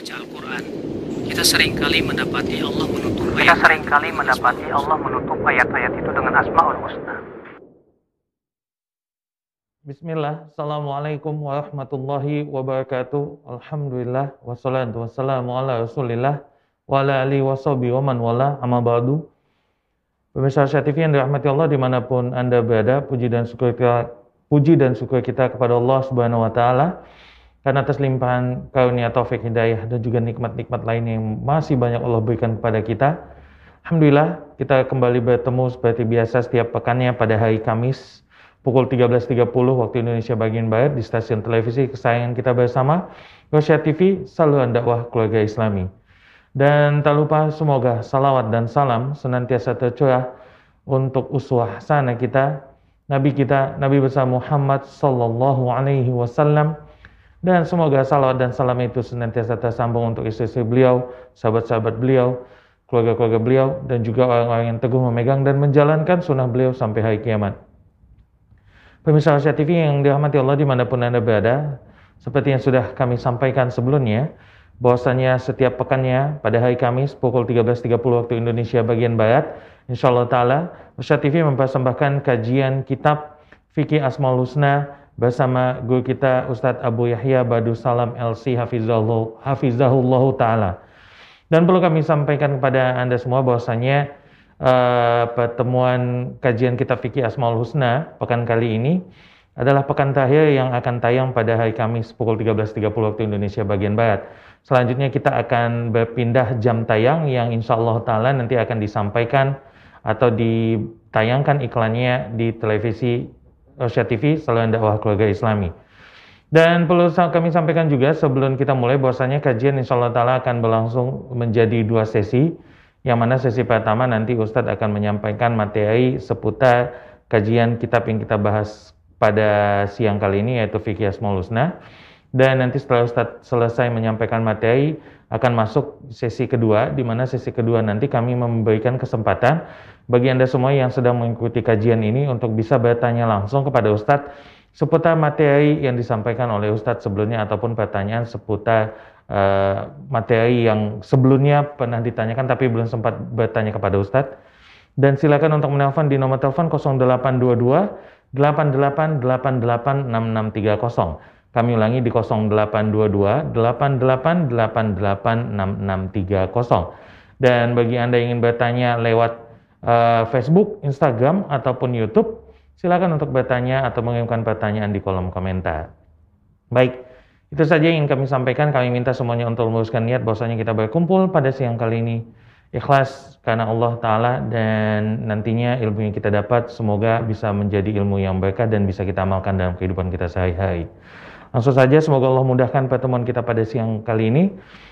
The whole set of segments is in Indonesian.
membaca Al-Quran, kita sering kali mendapati Allah menutup Kita ayat. sering kali mendapati Allah menutup ayat-ayat itu dengan Asmaul Husna. Bismillah, Assalamualaikum warahmatullahi wabarakatuh. Alhamdulillah, wassalatu wassalamu ala rasulillah. Wa ala alihi wa sahbihi wa man wala. Amma ba'du. Pemirsa Asia TV yang dirahmati Allah di mana pun Anda berada Puji dan syukur kita, puji dan syukur kita kepada Allah subhanahu wa ta'ala Karena atas limpahan karunia taufik hidayah Dan juga nikmat-nikmat lain yang masih banyak Allah berikan kepada kita Alhamdulillah kita kembali bertemu seperti biasa setiap pekannya pada hari Kamis pukul 13.30 waktu Indonesia bagian Barat di stasiun televisi kesayangan kita bersama Rosya TV, saluran dakwah keluarga Islami. Dan tak lupa semoga salawat dan salam senantiasa tercurah untuk uswah sana kita, Nabi kita, Nabi besar Muhammad Sallallahu Alaihi Wasallam. Dan semoga salawat dan salam itu senantiasa tersambung untuk istri-istri beliau, sahabat-sahabat beliau, keluarga-keluarga beliau, dan juga orang-orang yang teguh memegang dan menjalankan sunnah beliau sampai hari kiamat. Pemirsa Asia TV yang dirahmati Allah di mana pun Anda berada, seperti yang sudah kami sampaikan sebelumnya, bahwasanya setiap pekannya pada hari Kamis pukul 13.30 waktu Indonesia bagian Barat, insya Allah Ta'ala, Asia TV mempersembahkan kajian kitab Fikih Asmaul Husna bersama guru kita Ustadz Abu Yahya Badu Salam LC Hafizahullah, Ta'ala. Dan perlu kami sampaikan kepada Anda semua bahwasanya uh, pertemuan kajian kitab fikih Asmaul Husna pekan kali ini adalah pekan terakhir yang akan tayang pada hari Kamis pukul 13.30 waktu Indonesia bagian Barat. Selanjutnya kita akan berpindah jam tayang yang insya Allah Ta'ala nanti akan disampaikan atau ditayangkan iklannya di televisi Rosya TV saluran dakwah keluarga Islami. Dan perlu kami sampaikan juga sebelum kita mulai bahwasanya kajian insya Allah Ta'ala akan berlangsung menjadi dua sesi yang mana sesi pertama nanti Ustadz akan menyampaikan materi seputar kajian kitab yang kita bahas pada siang kali ini yaitu Fikih Asmaul Husna dan nanti setelah Ustadz selesai menyampaikan materi akan masuk sesi kedua di mana sesi kedua nanti kami memberikan kesempatan bagi Anda semua yang sedang mengikuti kajian ini untuk bisa bertanya langsung kepada Ustadz seputar materi yang disampaikan oleh Ustadz sebelumnya ataupun pertanyaan seputar uh, materi yang sebelumnya pernah ditanyakan tapi belum sempat bertanya kepada Ustadz. Dan silakan untuk menelpon di nomor telepon 0822 88886630. Kami ulangi di 0822 88886630. Dan bagi Anda yang ingin bertanya lewat uh, Facebook, Instagram, ataupun YouTube, silakan untuk bertanya atau mengirimkan pertanyaan di kolom komentar. Baik, itu saja yang kami sampaikan. Kami minta semuanya untuk meluruskan niat bahwasanya kita berkumpul pada siang kali ini ikhlas karena Allah Ta'ala dan nantinya ilmu yang kita dapat semoga bisa menjadi ilmu yang berkah dan bisa kita amalkan dalam kehidupan kita sehari-hari. Langsung saja semoga Allah mudahkan pertemuan kita pada siang kali ini.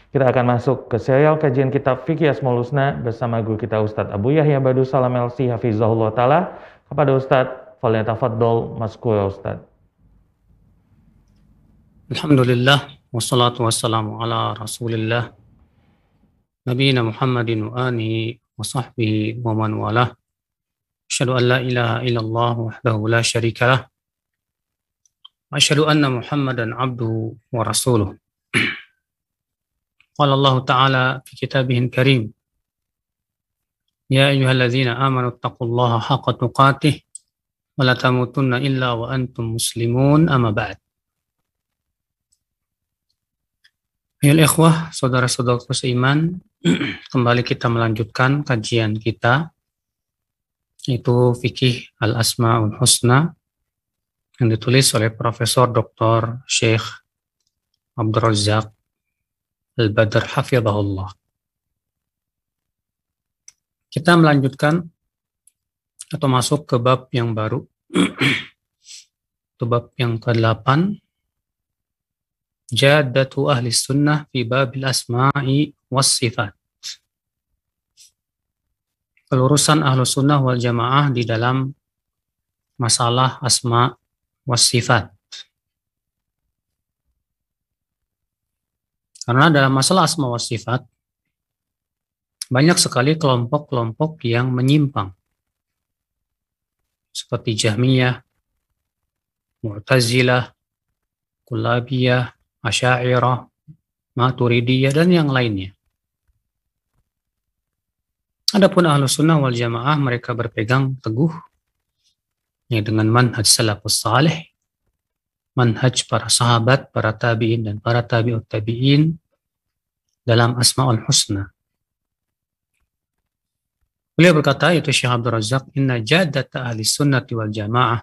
Kita akan masuk ke serial kajian kitab Fikih Asmaul Husna bersama guru kita Ustadz Abu Yahya Badu Salam LC Hafizahullah Ta'ala kepada Ustadz Falyatafaddol Maskura Ustadz. Alhamdulillah wassalatu wassalamu ala Rasulillah Nabiyina Muhammadin wa alihi wa sahbihi wa man walah. Asyhadu an la ilaha illallah wahdahu la syarika lah. Wa asyhadu anna Muhammadan abduhu wa rasuluh. Qala Allah Ta'ala fi kitabihil karim. Ya ayyuhalladzina amanu taqullaha haqqa tuqatih wa la tamutunna illa wa antum muslimun amma ba'd. Ayo ikhwah, saudara-saudara seiman, kembali kita melanjutkan kajian kita itu fikih al-asmaul husna yang ditulis oleh Profesor Dr. Syekh Abdul Razak Al-Badr Hafizahullah. Kita melanjutkan atau masuk ke bab yang baru. bab yang ke-8 jadatu ahli sunnah fi babil asma'i was sifat. Kelurusan ahlu sunnah wal jamaah di dalam masalah asma was sifat. Karena dalam masalah asma was sifat, banyak sekali kelompok-kelompok yang menyimpang. Seperti Jahmiyah, Mu'tazilah, Kulabiyah, Asyairah, Maturidiyah, dan yang lainnya. Adapun ahlu sunnah wal jamaah mereka berpegang teguh ya dengan manhaj salafus salih, manhaj para sahabat, para tabi'in dan para tabi'ut tabi'in dalam asma'ul husna. Beliau berkata, itu Syekh Abdul Razak, Inna jadata ahli sunnati wal jamaah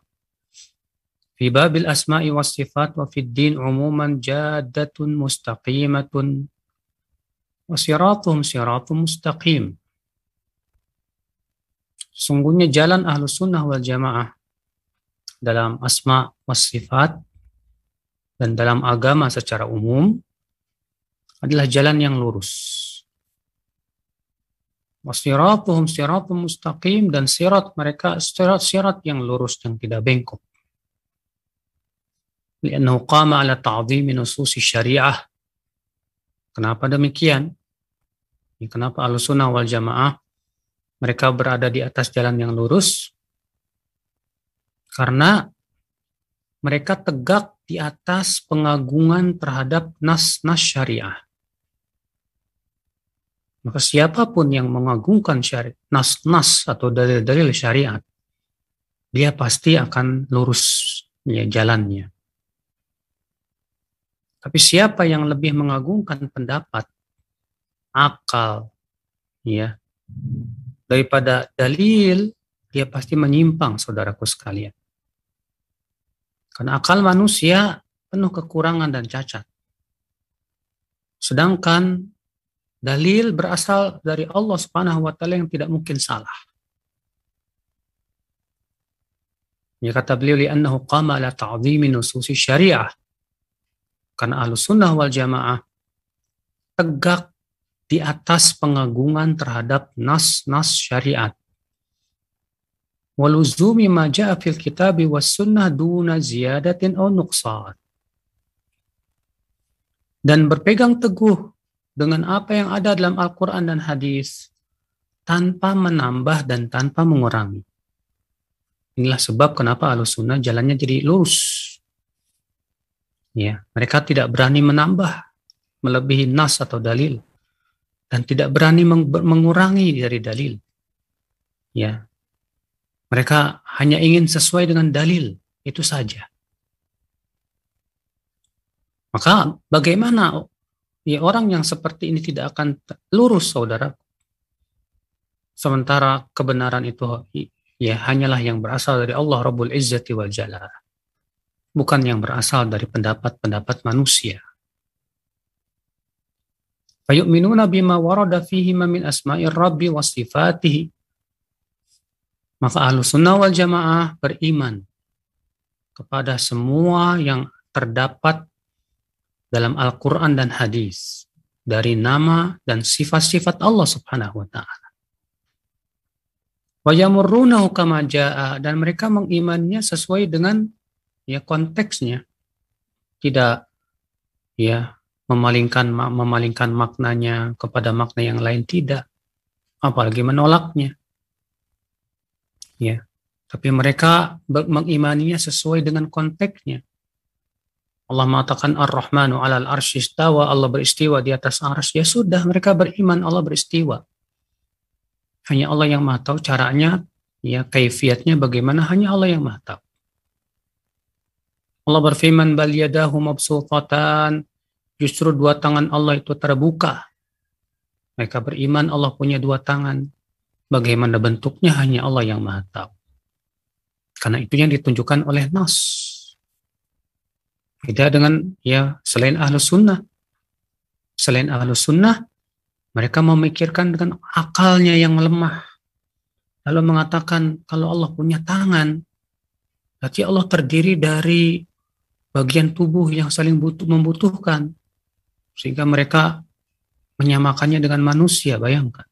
fi babil asma'i was sifat wa fid din umuman jadatun mustaqimatun wa siratuhum siratum mustaqim. Sungguhnya jalan ahlu sunnah wal jamaah dalam asma was sifat dan dalam agama secara umum adalah jalan yang lurus. Wasiratuhum siratum mustaqim dan sirat mereka sirat-sirat yang lurus yang tidak bengkok. Liannahu qama ala ta'zimi nususi syariah. Kenapa demikian? Kenapa al-sunnah wal jamaah mereka berada di atas jalan yang lurus karena mereka tegak di atas pengagungan terhadap nas-nas syariah. Maka siapa pun yang mengagungkan nas-nas atau dalil-dalil syariat, dia pasti akan lurus ya, jalannya. Tapi siapa yang lebih mengagungkan pendapat, akal, ya, daripada dalil, dia pasti menyimpang, saudaraku sekalian. Karena akal manusia penuh kekurangan dan cacat. Sedangkan dalil berasal dari Allah Subhanahu wa taala yang tidak mungkin salah. Ya kata beliau li'annahu qama ala ta'zimi nususi syariah. Karena ahlu sunnah wal jamaah tegak di atas pengagungan terhadap nas-nas syariat. Waluzumi ma ja'a fil kitabi was sunnah duna ziyadatin au nuqsan. Dan berpegang teguh dengan apa yang ada dalam Al-Quran dan hadis tanpa menambah dan tanpa mengurangi. Inilah sebab kenapa Sunnah jalannya jadi lurus. Ya, mereka tidak berani menambah, melebihi nas atau dalil dan tidak berani mengurangi dari dalil. Ya. Mereka hanya ingin sesuai dengan dalil, itu saja. Maka bagaimana ya orang yang seperti ini tidak akan lurus saudara? Sementara kebenaran itu ya hanyalah yang berasal dari Allah Rabbul Izzati wal Jalal. Bukan yang berasal dari pendapat-pendapat manusia. Fayu'minuna bima warada fihi min asma'ir rabbi wa sifatihi. Maka ahlu sunnah wal jamaah beriman kepada semua yang terdapat dalam Al-Quran dan hadis dari nama dan sifat-sifat Allah subhanahu wa ta'ala. Kama ja'a dan mereka mengimannya sesuai dengan ya konteksnya. Tidak ya memalingkan memalingkan maknanya kepada makna yang lain tidak apalagi menolaknya ya. Tapi mereka mengimaninya sesuai dengan konteksnya. Allah mengatakan Ar-Rahmanu alal arsy istawa. Allah beristiwa di atas arsy. Ya sudah mereka beriman. Allah beristiwa. Hanya Allah yang maha tahu caranya ya kaifiatnya bagaimana. Hanya Allah yang maha tahu. Allah berfirman bal yadahu mabsutatan Justru dua tangan Allah itu terbuka. Mereka beriman Allah punya dua tangan. Bagaimana bentuknya hanya Allah yang maha tahu. Karena itu yang ditunjukkan oleh Nas. Beda dengan ya selain ahlu sunnah. Selain ahlu sunnah, mereka memikirkan dengan akalnya yang lemah. Lalu mengatakan kalau Allah punya tangan, berarti Allah terdiri dari bagian tubuh yang saling butuh, membutuhkan. Sehingga mereka menyamakannya dengan manusia, bayangkan.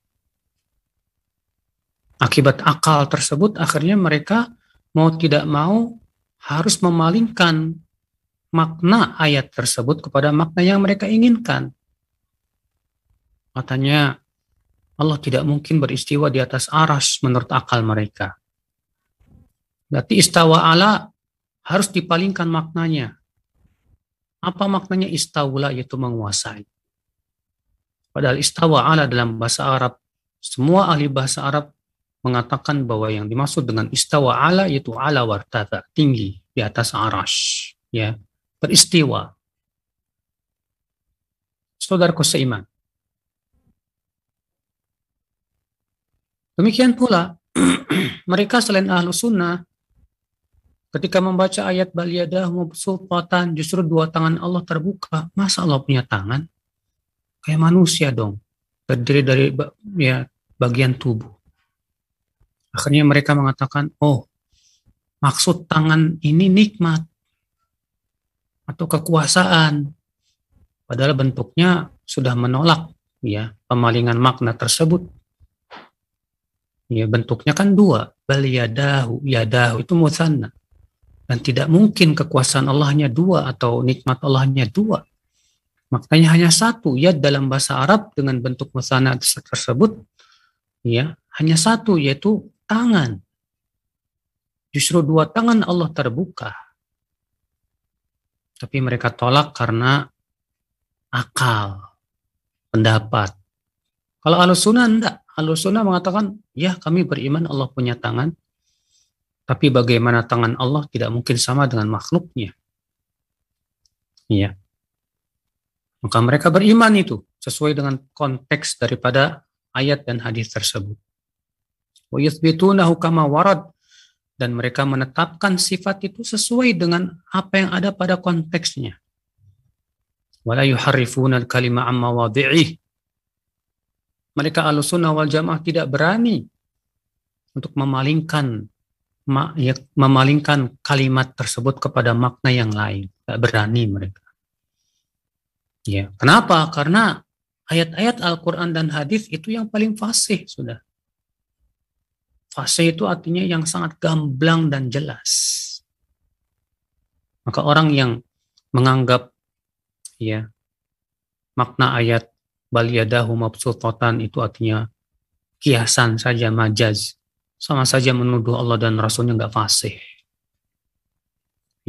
Akibat akal tersebut akhirnya mereka mau tidak mau harus memalingkan makna ayat tersebut kepada makna yang mereka inginkan. Katanya Allah tidak mungkin beristiwa di atas aras menurut akal mereka. Berarti istawa ala harus dipalingkan maknanya apa maknanya istaula yaitu menguasai. Padahal istawa ala dalam bahasa Arab, semua ahli bahasa Arab mengatakan bahwa yang dimaksud dengan istawa ala yaitu ala wartata, tinggi di atas arash, ya, beristiwa. Saudaraku seiman. Demikian pula mereka selain ahlu sunnah ketika membaca ayat baliyadah sultan justru dua tangan Allah terbuka. Masa Allah punya tangan? Kayak manusia dong. Terdiri dari ya bagian tubuh. Akhirnya mereka mengatakan, oh maksud tangan ini nikmat atau kekuasaan. Padahal bentuknya sudah menolak ya pemalingan makna tersebut. Ya bentuknya kan dua, bal yadahu, yadahu itu musanna. Dan tidak mungkin kekuasaan Allahnya dua atau nikmat Allahnya dua. Maknanya hanya satu, ya dalam bahasa Arab dengan bentuk musanna tersebut ya hanya satu yaitu tangan. Justru dua tangan Allah terbuka. Tapi mereka tolak karena akal, pendapat. Kalau alusuna enggak. Alusuna mengatakan, ya kami beriman Allah punya tangan. Tapi bagaimana tangan Allah tidak mungkin sama dengan makhluknya. Iya. Maka mereka beriman itu sesuai dengan konteks daripada ayat dan hadis tersebut warad dan mereka menetapkan sifat itu sesuai dengan apa yang ada pada konteksnya. Al-kalima. Mereka alusunah wal jamaah tidak berani untuk memalingkan ya, memalingkan kalimat tersebut kepada makna yang lain. Tidak berani mereka. Ya, kenapa? Karena ayat-ayat Al-Quran dan hadis itu yang paling fasih sudah. Fase itu artinya yang sangat gamblang dan jelas. Maka orang yang menganggap ya makna ayat bal yadahu mabsutatan itu artinya kiasan saja majaz sama saja menuduh Allah dan Rasulnya nggak fasih.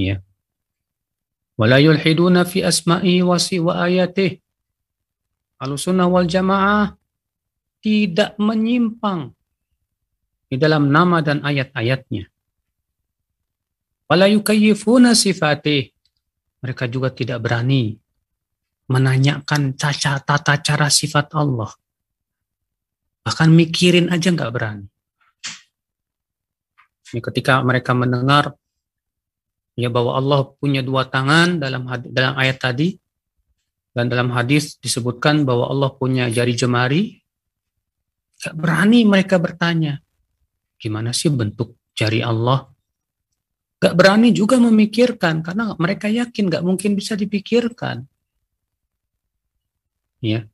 Ya. Wala yulhiduna fi asma'i wa siwa ayatih. Alusunnah wal jamaah tidak menyimpang di dalam nama dan ayat-ayatnya. Wala sifatih. Mereka juga tidak berani menanyakan caca tata cara sifat Allah. Bahkan mikirin aja nggak berani. Ini ketika mereka mendengar ya bahwa Allah punya dua tangan dalam dalam ayat tadi dan dalam hadis disebutkan bahwa Allah punya jari jemari, gak berani mereka bertanya, Gimana sih bentuk jari Allah? Gak berani juga memikirkan karena mereka yakin gak mungkin bisa dipikirkan. Ya.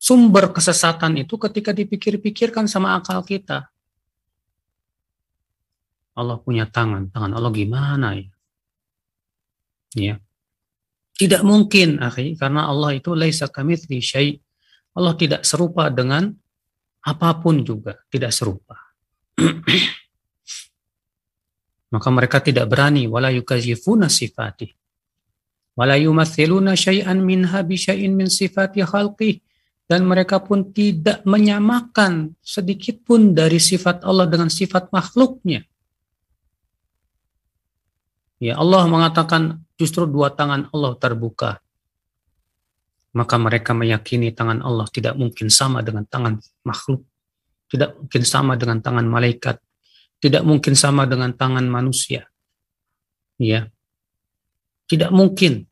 Sumber kesesatan itu ketika dipikir-pikirkan sama akal kita. Allah punya tangan, tangan Allah gimana ya? Ya. Tidak mungkin, akhi, karena Allah itu laisa kamitsli syai. Allah tidak serupa dengan apa pun juga tidak serupa. Maka mereka tidak berani wala yukazifuna sifati. Wala yumathiluna syai'an minha bi syai'in min sifati khalqih dan mereka pun tidak menyamakan sedikit pun dari sifat Allah dengan sifat makhluknya. Ya Allah mengatakan justru dua tangan Allah terbuka maka mereka meyakini tangan Allah tidak mungkin sama dengan tangan makhluk, tidak mungkin sama dengan tangan malaikat, tidak mungkin sama dengan tangan manusia. Ya. Tidak mungkin.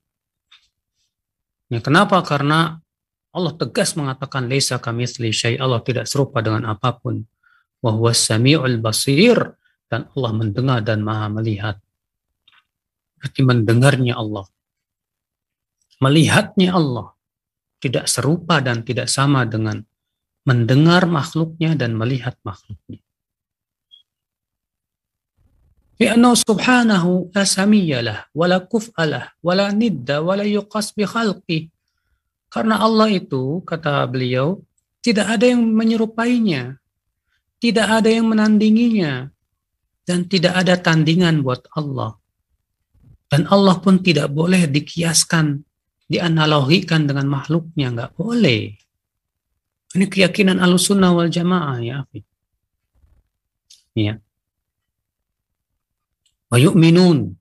Ya, kenapa? Karena Allah tegas mengatakan laisa kamitsli syai Allah tidak serupa dengan apa pun. Wa huwas samiul basir dan Allah mendengar dan Maha melihat. Berarti mendengarnya Allah. Melihatnya Allah tidak serupa dan tidak sama dengan mendengar makhluknya dan melihat makhluknya. Lianna subhanahu la samiyalah, wala kuf'alah, wala nidda, wala yuqas bi khalqi. Karena Allah itu, kata beliau, tidak ada yang menyerupainya, tidak ada yang menandinginya, dan tidak ada tandingan buat Allah. Dan Allah pun tidak boleh dikiaskan dianalogikan dengan makhluknya, nggak boleh. Ini keyakinan alusunnah wal jamaah ya. Ya. Wa yu'minun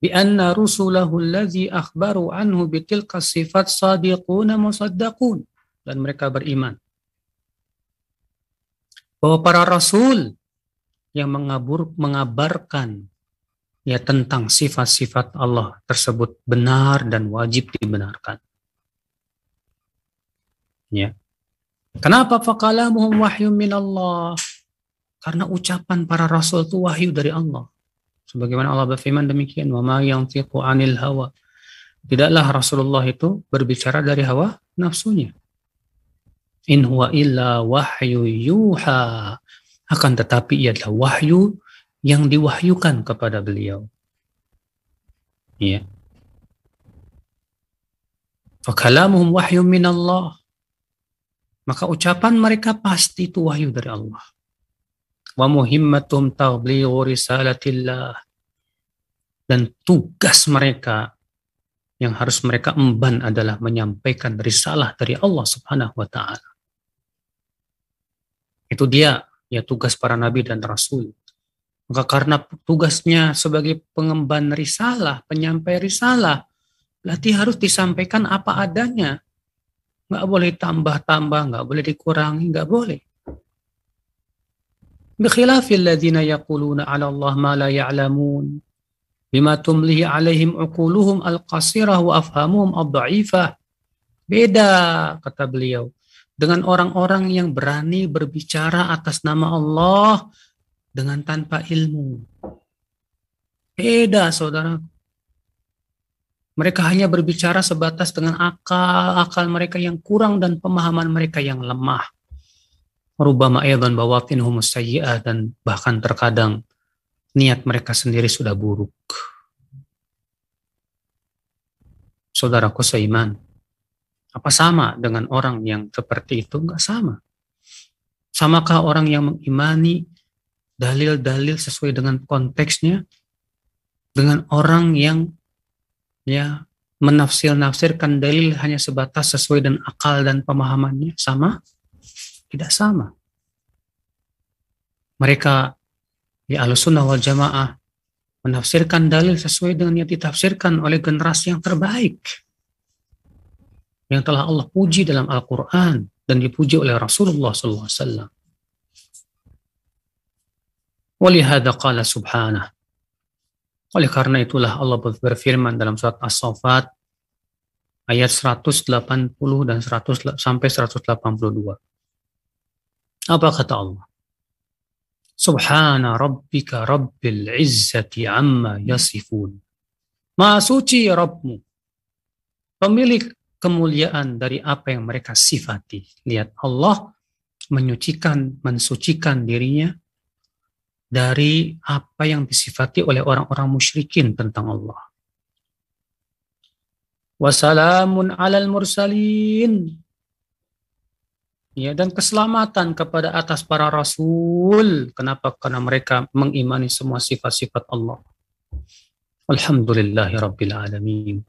bi anna rusulahu allazi akhbaru anhu bitilka sifat sadiquna musaddaqun dan mereka beriman bahwa para rasul yang mengabur, mengabarkan ya tentang sifat-sifat Allah tersebut benar dan wajib dibenarkan. Ya. Kenapa fakalamuhum wahyu min Allah? Karena ucapan para rasul itu wahyu dari Allah. Sebagaimana Allah berfirman demikian, "Wa ma yantiqu 'anil hawa." Tidaklah Rasulullah itu berbicara dari hawa nafsunya. In huwa illa wahyu yuha. Akan tetapi ia adalah wahyu yang diwahyukan kepada beliau. Ya. Fakalamuhum min Allah. Maka ucapan mereka pasti itu wahyu dari Allah wa muhimmatum tablighu risalatillah dan tugas mereka yang harus mereka emban adalah menyampaikan risalah dari Allah Subhanahu wa taala. Itu dia ya tugas para nabi dan rasul. Maka karena tugasnya sebagai pengemban risalah, penyampai risalah, berarti harus disampaikan apa adanya. Nggak boleh tambah-tambah, nggak boleh dikurangi, nggak boleh. بخلاف الذين يقولون على الله ما لا يعلمون بما تمليه عليهم عقولهم القصيرة وأفهامهم الضعيفة beda kata beliau dengan orang-orang yang berani berbicara atas nama Allah dengan tanpa ilmu beda saudara mereka hanya berbicara sebatas dengan akal akal mereka yang kurang dan pemahaman mereka yang lemah rubama aidan bawatinhum sayyi'ah dan bahkan terkadang niat mereka sendiri sudah buruk. Saudaraku seiman, apa sama dengan orang yang seperti itu? Enggak sama. Samakah orang yang mengimani dalil-dalil sesuai dengan konteksnya dengan orang yang ya menafsir-nafsirkan dalil hanya sebatas sesuai dengan akal dan pemahamannya sama? Tidak sama. Mereka ya sunnah wal jamaah menafsirkan dalil sesuai dengan yang ditafsirkan oleh generasi yang terbaik. Yang telah Allah puji dalam Al-Quran dan dipuji oleh Rasulullah SAW. Walihada qala subhanah. Oleh karena itulah Allah berfirman dalam surat As-Saffat ayat 180 dan 100 sampai 182. Apa kata Allah? Subhana rabbika rabbil izzati amma yasifun. Maha suci Rabbmu. Pemilik kemuliaan dari apa yang mereka sifati. Lihat Allah menyucikan, mensucikan dirinya dari apa yang disifati oleh orang-orang musyrikin tentang Allah. Wassalamun alal mursalin ya dan keselamatan kepada atas para rasul. Kenapa? Karena mereka mengimani semua sifat-sifat Allah. Alhamdulillahirabbil alamin.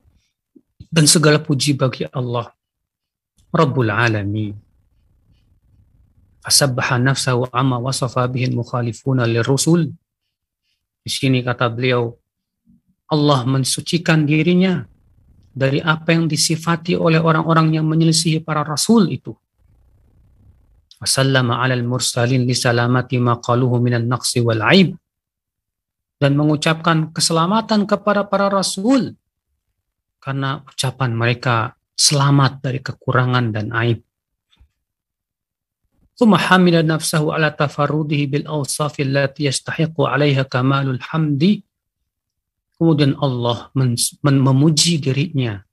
Dan segala puji bagi Allah Rabbul alamin. Fasabbaha nafsahu amma wasafa bihi mukhalifuna lirrusul. Di sini kata beliau Allah mensucikan dirinya dari apa yang disifati oleh orang-orang yang menyelisihi para rasul itu wasallama alal mursalin li salamati maqaluhu minan naqsi wal aib dan mengucapkan keselamatan kepada para rasul karena ucapan mereka selamat dari kekurangan dan aib. ثم حمل نفسه على تفرده بالأوصاف التي يستحق عليها كمال الحمد Kemudian Allah memuji dirinya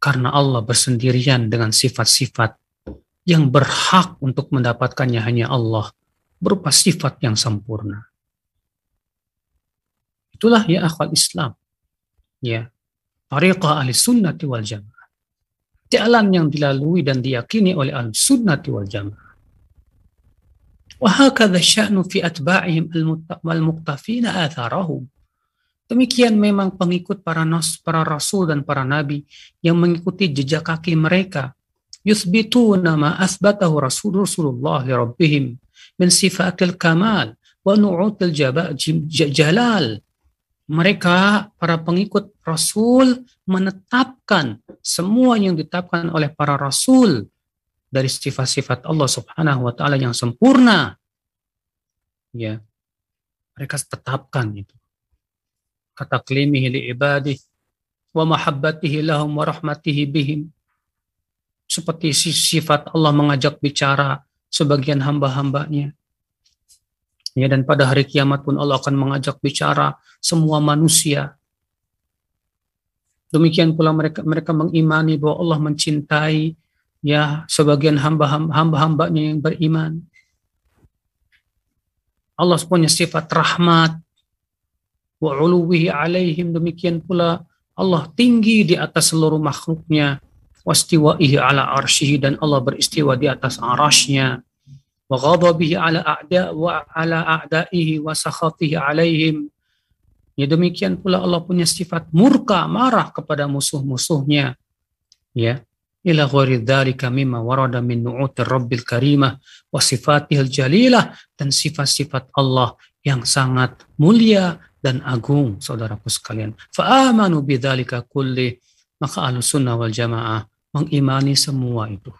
karena Allah bersendirian dengan sifat-sifat yang berhak untuk mendapatkannya hanya Allah berupa sifat yang sempurna. Itulah ya akhwal Islam. Ya. Tariqah ahli sunnati wal jamaah. Jalan yang dilalui dan diyakini oleh ahli sunnati wal jamaah. وهكذا الشأن في أتباعهم المقتفين آثارهم. Demikian memang pengikut para nas, para rasul dan para nabi yang mengikuti jejak kaki mereka. Yusbitu nama asbatahu rasul rasulullah li rabbihim min sifatil kamal wa nu'util jalal. Mereka, para pengikut Rasul, menetapkan semua yang ditetapkan oleh para Rasul dari sifat-sifat Allah Subhanahu wa Ta'ala yang sempurna. Ya, mereka tetapkan itu kata klimihi li ibadih wa mahabbatihi lahum wa rahmatihi bihim. Seperti sifat Allah mengajak bicara sebagian hamba-hambanya. Ya, dan pada hari kiamat pun Allah akan mengajak bicara semua manusia. Demikian pula mereka mereka mengimani bahwa Allah mencintai ya sebagian hamba-hambanya yang beriman. Allah punya sifat rahmat, wa uluwihi alaihim demikian pula Allah tinggi di atas seluruh makhluknya. Wastiwaihi ala arsyihi dan Allah beristiwa di atas arasnya wa ghadabihi ala a'da wa ala a'daihi wa sakhatihi alaihim. Ya demikian pula Allah punya sifat murka marah kepada musuh-musuhnya. Ya ghairi dzalika mimma warada min nu'utir rabbil karimah wa sifatihil jalilah dan sifat-sifat Allah yang sangat mulia dan agung saudaraku sekalian. Fa'amanu bidzalika kulli maka ahlus sunnah wal jamaah mengimani semua itu.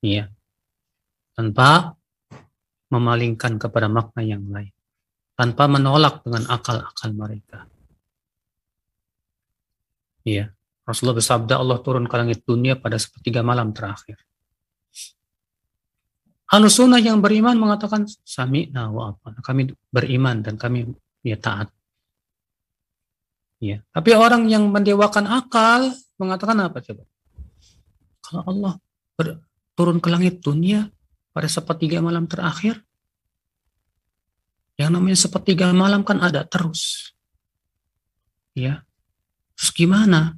Iya. Tanpa memalingkan kepada makna yang lain. Tanpa menolak dengan akal-akal mereka. Iya. Rasulullah bersabda Allah turun ke langit dunia pada sepertiga malam terakhir. Ahlus sunnah yang beriman mengatakan sami'na wa apa. Kami beriman dan kami ya taat. Ya. Tapi orang yang mendewakan akal mengatakan apa coba? Kalau Allah turun ke langit dunia pada sepertiga malam terakhir, yang namanya sepertiga malam kan ada terus. Ya. Terus gimana?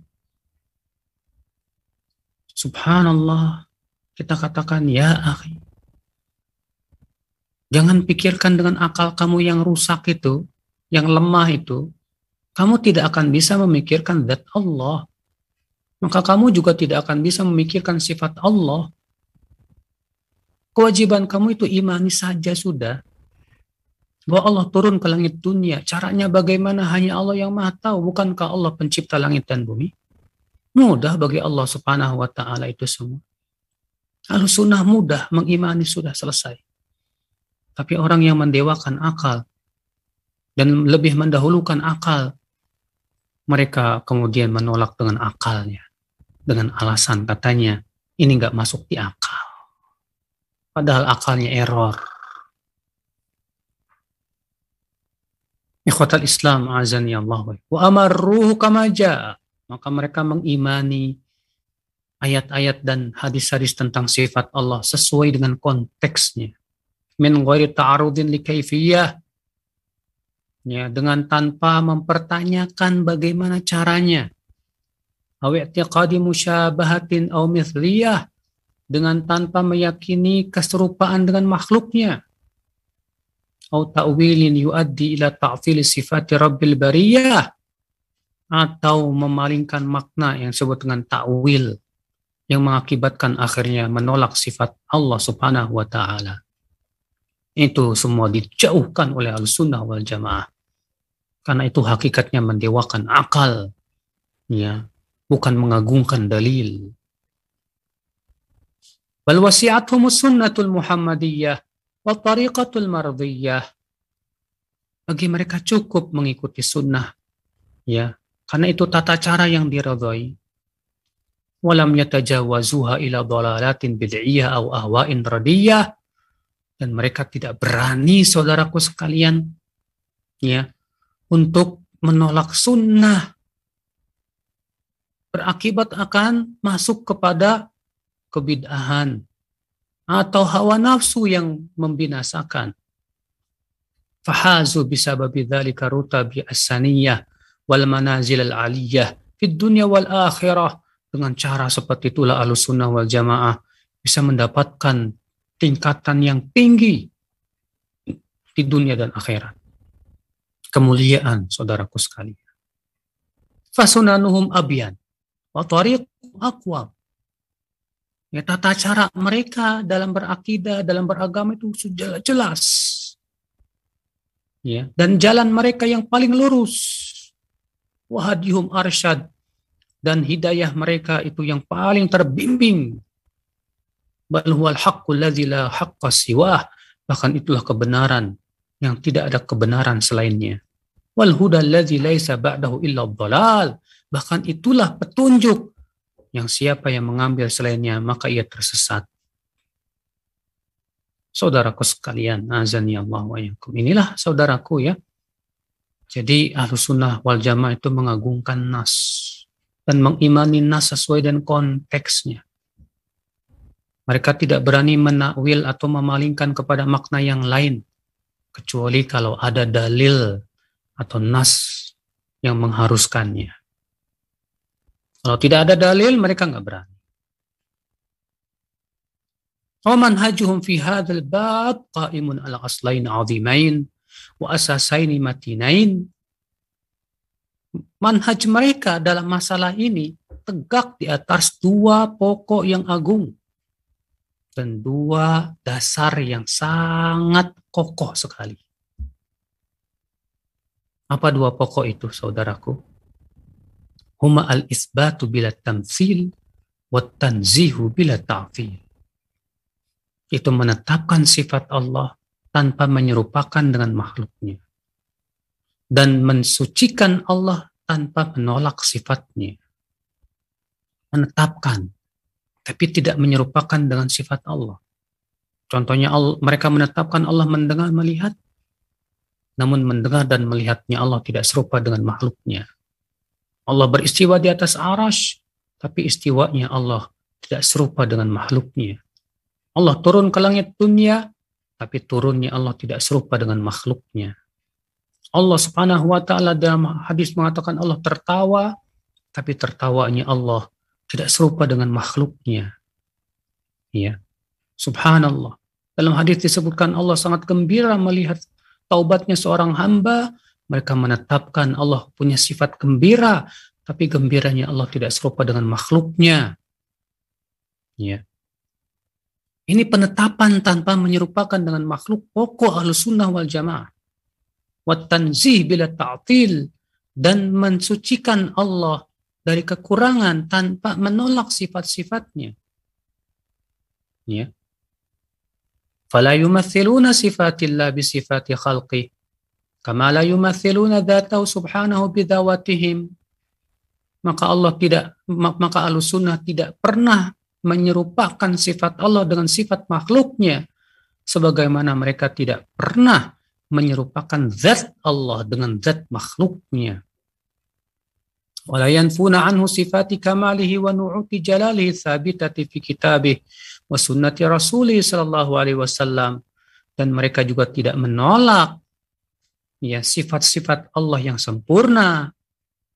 Subhanallah. Kita katakan ya akhi Jangan pikirkan dengan akal kamu yang rusak itu, yang lemah itu, kamu tidak akan bisa memikirkan zat Allah. Maka kamu juga tidak akan bisa memikirkan sifat Allah. Kewajiban kamu itu imani saja sudah. Bahwa Allah turun ke langit dunia. Caranya bagaimana hanya Allah yang maha tahu. Bukankah Allah pencipta langit dan bumi? Mudah bagi Allah subhanahu wa ta'ala itu semua. Lalu sunnah mudah mengimani sudah selesai. Tapi orang yang mendewakan akal dan lebih mendahulukan akal, mereka kemudian menolak dengan akalnya. Dengan alasan katanya, ini nggak masuk di akal. Padahal akalnya error. Ikhwatal Islam azani Allah wa amarruhu kama Maka mereka mengimani ayat-ayat dan hadis-hadis tentang sifat Allah sesuai dengan konteksnya. Min ghairi ta'arudin li kaifiyah. Ya dengan tanpa mempertanyakan bagaimana caranya. Aw i'tiqadi musyabahatin aw mithliyah. Dengan tanpa meyakini keserupaan dengan makhluknya. Atau ta'wilin yuaddi ila ta'fil sifati rabbil bariyah atau memalingkan makna yang disebut dengan ta'wil yang mengakibatkan akhirnya menolak sifat Allah Subhanahu wa taala. Itu semua dijauhkan oleh al-sunnah wal jamaah. Karena itu hakikatnya mendewakan akal. ya Bukan mengagungkan dalil. Bal wasi'athum sunnatul muhammadiyah wa tariqatul mardiyah. Bagi mereka cukup mengikuti sunnah. Ya, karena itu tata cara yang diridhai. Walam yatajawazuha ila dalalatin bid'iyah au ahwa'in radiyah. Dan mereka tidak berani saudaraku sekalian ya untuk menolak sunnah. Berakibat akan masuk kepada kebid'ahan atau hawa nafsu yang membinasakan. Fahazu bisababi dzalika rutabi as-saniyah wal manazil al-aliyah fid dunya wal akhirah dengan cara seperti itulah alus sunnah wal jamaah bisa mendapatkan tingkatan yang tinggi di dunia dan akhirat. kemuliaan saudaraku sekalian. Fasunanuhum abyan wa aqwam. Ya, tata cara mereka dalam berakidah, dalam beragama itu sudah jelas. Ya, dan jalan mereka yang paling lurus. Wahadihum arsyad. Dan hidayah mereka itu yang paling terbimbing. Bal huwal haqqul ladzi la haqqa siwah. Bahkan itulah kebenaran yang tidak ada kebenaran selainnya. Wal huda alladzi laisa ba'dahu illa dhalal. Bahkan itulah petunjuk yang siapa yang mengambil selainnya maka ia tersesat. Saudaraku sekalian, azani Allah wa yakum. Inilah saudaraku ya. Jadi ahlu sunnah wal jamaah itu mengagungkan nas dan mengimani nas sesuai dengan konteksnya. Mereka tidak berani menakwil atau memalingkan kepada makna yang lain kecuali kalau ada dalil atau nas yang mengharuskannya. Kalau tidak ada dalil, mereka nggak berani. Oman manhajuhum fi hadzal bab qa'imun ala aslain 'azimain wa asasaini matinain. Manhaj mereka dalam masalah ini tegak di atas dua pokok yang agung dan dua dasar yang sangat kokoh sekali. Apa dua pokok itu, saudaraku? Huma al-isbatu bila tamsil wa tanzihu bila ta'fil. Itu menetapkan sifat Allah tanpa menyerupakan dengan makhluknya. Dan mensucikan Allah tanpa menolak sifatnya. Menetapkan, tapi tidak menyerupakan dengan sifat Allah. Contohnya mereka menetapkan Allah mendengar melihat, namun mendengar dan melihatnya Allah tidak serupa dengan makhluknya. Allah beristiwa di atas arash, tapi istiwanya Allah tidak serupa dengan makhluknya. Allah turun ke langit dunia, tapi turunnya Allah tidak serupa dengan makhluknya. Allah subhanahu wa ta'ala dalam hadis mengatakan Allah tertawa, tapi tertawanya Allah tidak serupa dengan makhluknya. Ya. Subhanallah. Dalam hadis disebutkan Allah sangat gembira melihat taubatnya seorang hamba mereka menetapkan Allah punya sifat gembira, tapi gembiranya Allah tidak serupa dengan makhluknya. Ya. Ini penetapan tanpa menyerupakan dengan makhluk pokok ahlu sunnah wal jamaah. Watanzih bila ta'til dan mensucikan Allah dari kekurangan tanpa menolak sifat-sifatnya. Ya. Fala yumathiluna sifatillah bisifati khalqih Kama la yumathiluna dzatahu subhanahu bidawatihim. Maka Allah tidak maka Ahlussunnah tidak pernah menyerupakan sifat Allah dengan sifat makhluknya sebagaimana mereka tidak pernah menyerupakan zat Allah dengan zat makhluknya. Wala yanfuna anhu sifati kamalihi wa nu'uti jalalihi fi kitabih wa sunnati rasulih alaihi wasallam dan mereka juga tidak menolak ya sifat-sifat Allah yang sempurna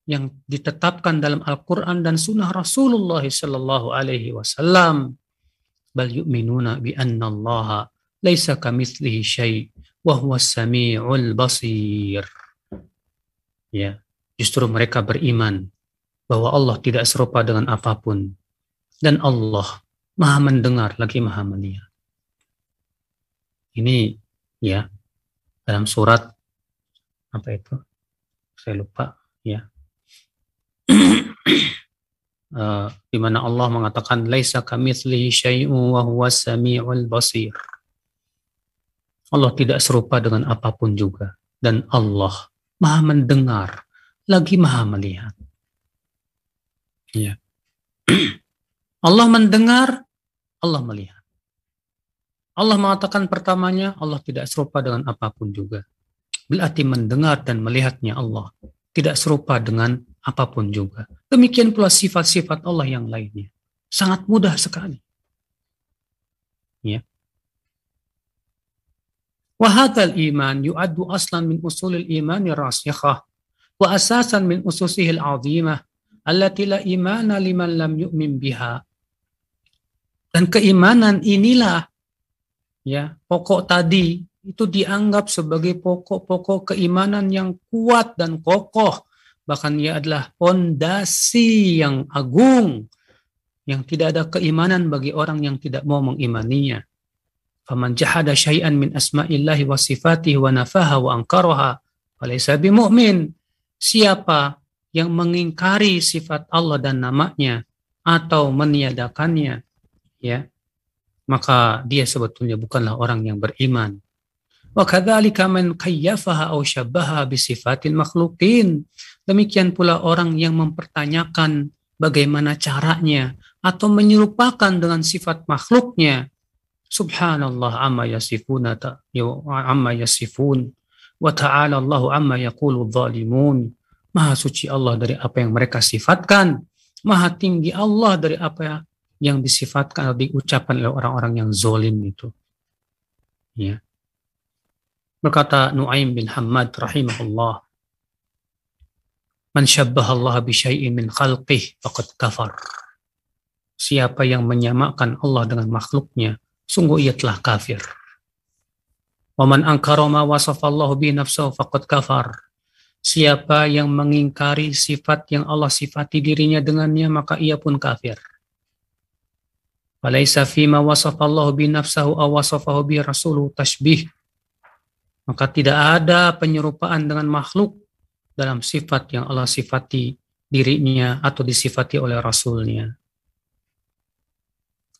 yang ditetapkan dalam Al-Quran dan Sunnah Rasulullah Sallallahu Alaihi Wasallam. Bal yu'minuna bi anna Allah laisa kamitslihi syai wa huwa samiul basir. Ya, justru mereka beriman bahwa Allah tidak serupa dengan apa pun dan Allah Maha mendengar lagi Maha melihat. Ini ya dalam surat apa itu saya lupa ya uh, di mana Allah mengatakan laisa kamitslihi syai'un wa huwas samiul basir. Allah tidak serupa dengan apa pun juga. Dan Allah Maha mendengar lagi Maha melihat. Ya. Allah mendengar Allah melihat. Allah mengatakan pertamanya Allah tidak serupa dengan apa pun juga. Berarti mendengar dan melihatnya Allah tidak serupa dengan apa pun juga. Demikian pula sifat-sifat Allah yang lainnya. Sangat mudah sekali. Ya. Wahadal iman yu'addu aslan min usulil iman rasikhah wa asasan min ususihil azimah allati la imana liman lam yu'min biha. Dan keimanan inilah ya pokok tadi itu dianggap sebagai pokok-pokok keimanan yang kuat dan kokoh. Bahkan ia adalah pondasi yang agung yang tidak ada keimanan bagi orang yang tidak mau mengimaninya. Faman jahada syai'an min asma'illahi wa sifatihi wa nafaha wa angkaraha falaysa bimu'min. Siapa yang mengingkari sifat Allah dan namanya atau meniadakannya, ya, maka dia sebetulnya bukanlah orang yang beriman. Kayyafaha aw syabbaha bi sifatil makhluqin. Demikian pula orang yang mempertanyakan bagaimana caranya atau menyerupakan dengan sifat makhluknya. Subhanallah amma yasifuna amma yasifun wa ta'ala Allah amma yaqulu zalimun. Maha suci Allah dari apa yang mereka sifatkan. Maha tinggi Allah dari apa yang disifatkan atau diucapkan oleh orang-orang yang zolim itu. Ya. Berkata Nuaim bin Hamad rahimahullah, Man syabbaha Allah bi syai'in min khalqih faqad kafar. Siapa yang menyamakan Allah dengan makhluknya, sungguh ia telah kafir. Wa man ankara ma wasafa Allah bi nafsahu faqad kafar. Siapa yang mengingkari sifat yang Allah sifati dirinya dengannya, maka ia pun kafir. Walaysa fima wasafa Allah bi nafsahu aw wasafahu bi rasuluhu tashbih. Maka tidak ada penyerupaan dengan makhluk dalam sifat yang Allah sifati dirinya atau disifati oleh Rasulnya.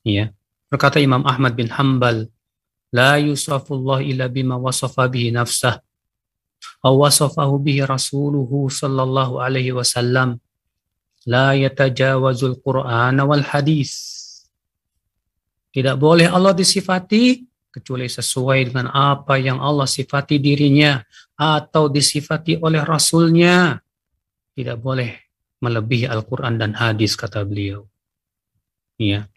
Ya. Berkata Imam Ahmad bin Hambal, La yusafullah illa bima wasafa bihi nafsah, aw bihi rasuluhu sallallahu alaihi wasallam, la yatajawazul Qur'an wal hadis. Tidak boleh Allah disifati kecuali sesuai dengan apa yang Allah sifati dirinya atau disifati oleh Rasulnya. Tidak boleh melebihi Al-Quran dan hadis, kata beliau. Ya.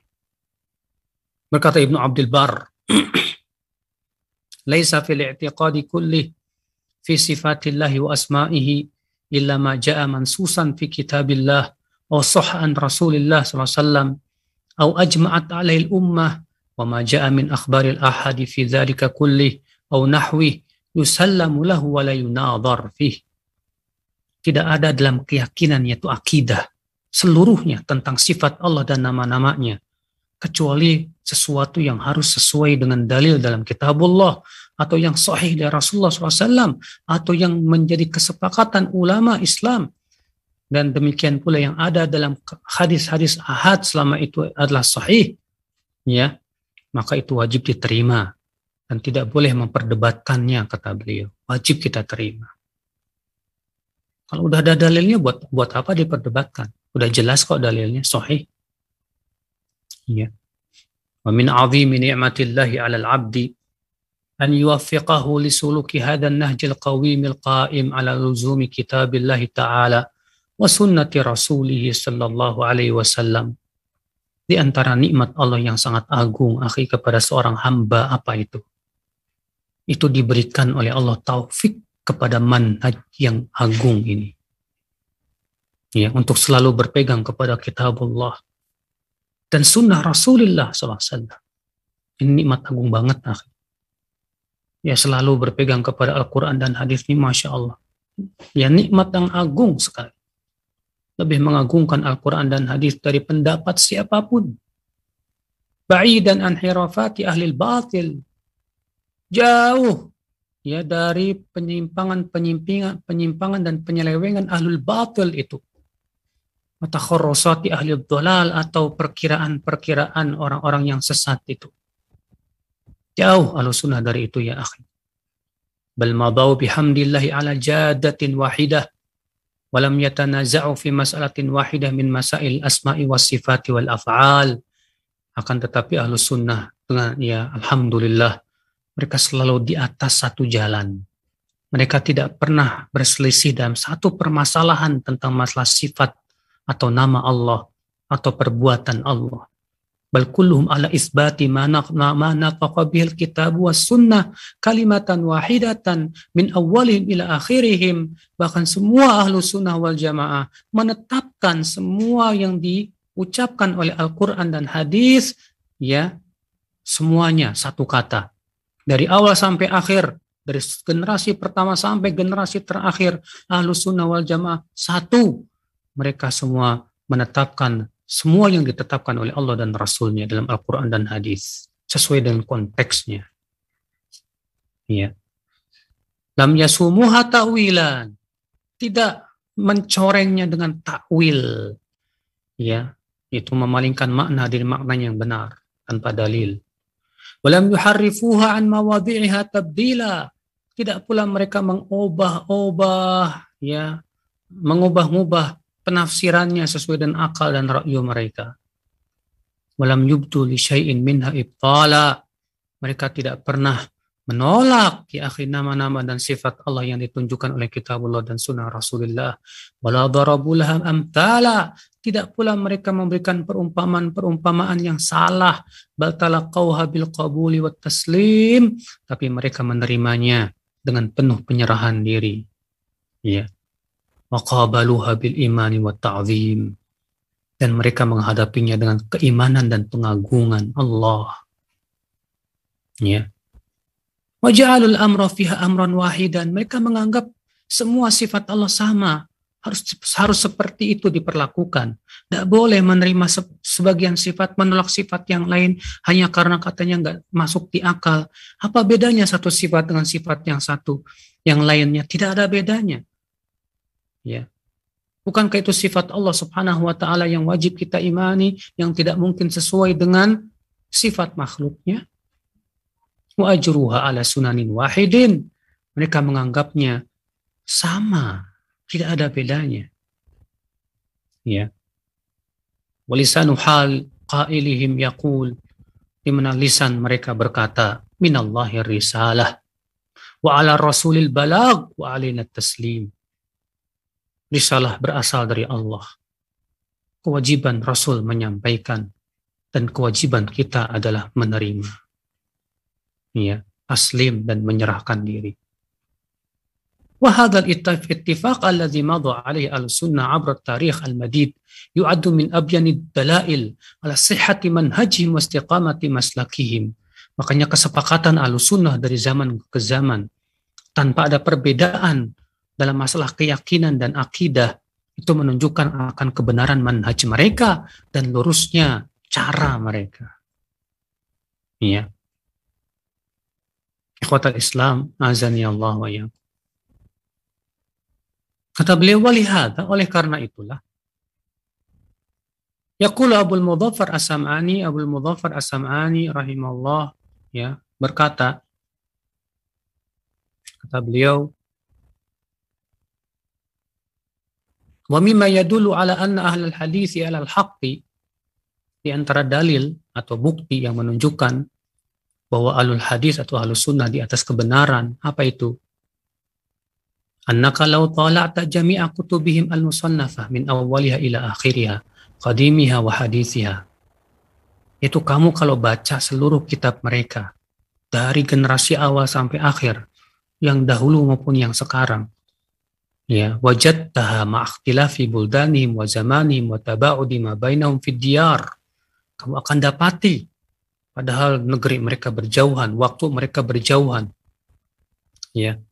Berkata Ibnu Abdul Bar, Laisa fil i'tiqadi kulli fi sifatillahi wa asma'ihi illa ma ja'a mansusan fi kitabillah aw sahha an Rasulillah sallallahu alaihi wasallam ajma'at alaihi al-ummah wa ma ja'a min akhbaril ahadi fi dzalika kulli aw nahwi yusallamu lahu wa la yunadhar. Tidak ada dalam keyakinan yaitu akidah seluruhnya tentang sifat Allah dan nama-namanya kecuali sesuatu yang harus sesuai dengan dalil dalam kitabullah atau yang sahih dari Rasulullah SAW atau yang menjadi kesepakatan ulama Islam dan demikian pula yang ada dalam hadis-hadis ahad selama itu adalah sahih ya maka itu wajib diterima dan tidak boleh memperdebatkannya kata beliau. Wajib kita terima. Kalau udah ada dalilnya buat buat apa diperdebatkan? Udah jelas kok dalilnya sahih. Ya wa min azimi ni'matillahi 'alal 'abdi an yuwaffiqahu li suluki hadha an-nahj al-qawim al-qa'im 'ala luzumi kitabillahi ta'ala wa sunnati rasulih sallallahu alaihi wasallam di antara nikmat Allah yang sangat agung akhi kepada seorang hamba apa itu itu diberikan oleh Allah taufik kepada manhaj yang agung ini. Ya, untuk selalu berpegang kepada kitabullah dan sunnah Rasulullah SAW. Ini nikmat agung banget. Ah. Ya selalu berpegang kepada Al-Quran dan hadis ini Masya Allah. Ya nikmat yang agung sekali. Lebih mengagungkan Al-Quran dan hadis dari pendapat siapa pun. Ba'idan an hirafati ahli batil jauh ya dari penyimpangan-penyimpangan penyimpangan dan penyelewengan ahlul batil itu. Matakhorosati ahli dolal atau perkiraan-perkiraan orang-orang yang sesat itu. Jauh ahlu sunnah dari itu ya akhi. Bal bihamdillahi ala jadatin wahidah walam yatanaza'u fi mas'alatin wahidah min masail asma'i was sifati wal af'al akan tetapi ahlu sunnah dengan ya alhamdulillah mereka selalu di atas satu jalan. Mereka tidak pernah berselisih dalam satu permasalahan tentang masalah sifat atau nama Allah atau perbuatan Allah. Bal kulluhum ala isbati ma nataqa bihil kitab wa sunnah kalimatan wahidatan min awalihim ila akhirihim. Bahkan semua ahlu sunnah wal jamaah menetapkan semua yang diucapkan oleh Al-Quran dan hadis ya semuanya satu kata Dari awal sampai akhir, dari generasi pertama sampai generasi terakhir, ahlu sunnah wal jamaah satu. Mereka semua menetapkan semua yang ditetapkan oleh Allah dan Rasulnya dalam Al-Quran dan hadis sesuai dengan konteksnya. Ya. Lam yasumuha ta'wilan. Tidak mencorengnya dengan takwil. Ya, itu memalingkan makna dari maknanya yang benar tanpa dalil. Walam yuharrifuha an mawadhi'iha tabdila. Tidak pula mereka mengubah-ubah ya, mengubah-ubah penafsirannya sesuai dengan akal dan rakyu mereka. Walam yubdu li syai'in minha ibtala. Mereka tidak pernah menolak ya akhi nama-nama dan sifat Allah yang ditunjukkan oleh kitabullah dan sunnah Rasulullah. Wala darabulaham amtala. Tidak pula mereka memberikan perumpamaan-perumpamaan yang salah. Bal talaqawha bil qabuli wa taslim. Tapi mereka menerimanya dengan penuh penyerahan diri. Ya. Waqabaluha bil imani wa ta'zim. Dan mereka menghadapinya dengan keimanan dan pengagungan Allah. Ya Waja'alul amra fiha amran wahidan. Mereka menganggap semua sifat Allah sama. Harus harus seperti itu diperlakukan. Tidak boleh menerima sebagian sifat, menolak sifat yang lain hanya karena katanya nggak masuk di akal. Apa bedanya satu sifat dengan sifat yang satu, yang lainnya? Tidak ada bedanya. Ya, Bukankah itu sifat Allah Subhanahu wa taala yang wajib kita imani yang tidak mungkin sesuai dengan sifat makhluknya? wa ajruha ala sunanin wahidin. Mereka menganggapnya sama, tidak ada bedanya. Ya. Walisanu hal qailihim yaqul di mana lisan mereka berkata minallahi risalah wa ala rasulil balag wa alina taslim Risalah berasal dari Allah. Kewajiban Rasul menyampaikan dan kewajiban kita adalah menerima ya, aslim dan menyerahkan diri. وهذا الاتفاق الذي مضى عليه السنة عبر التاريخ المديد يعد من أبين الدلائل على صحة منهجهم واستقامة مسلكهم. Makanya kesepakatan al-sunnah dari zaman ke zaman tanpa ada perbedaan dalam masalah keyakinan dan akidah itu menunjukkan akan kebenaran manhaj mereka dan lurusnya cara mereka. Iya. Ikhwatal Islam, azani Allah wa ya. Kata beliau, walihada, oleh karena itulah, Yaqulu Abul Mudhaffar As-Sam'ani, Abul Mudhaffar As-Sam'ani rahimahullah ya, berkata kata beliau Wa mimma yadullu ala anna ahlal hadithi ala al-haqqi di antara dalil atau bukti yang menunjukkan bahwa alul hadis atau alus sunnah di atas kebenaran. Apa itu? Annaka law tala'ta jami'a kutubihim al-musannafah min awwaliha ila akhiriha, qadimiha wa hadithiha. Itu kamu kalau baca seluruh kitab mereka, dari generasi awal sampai akhir, yang dahulu maupun yang sekarang, ya wajadtaha ma'akhtilafi buldanihim wa zamanihim wa taba'udi ma bainahum. Kamu akan dapati Padahal negeri mereka berjauhan, waktu mereka berjauhan. Ya.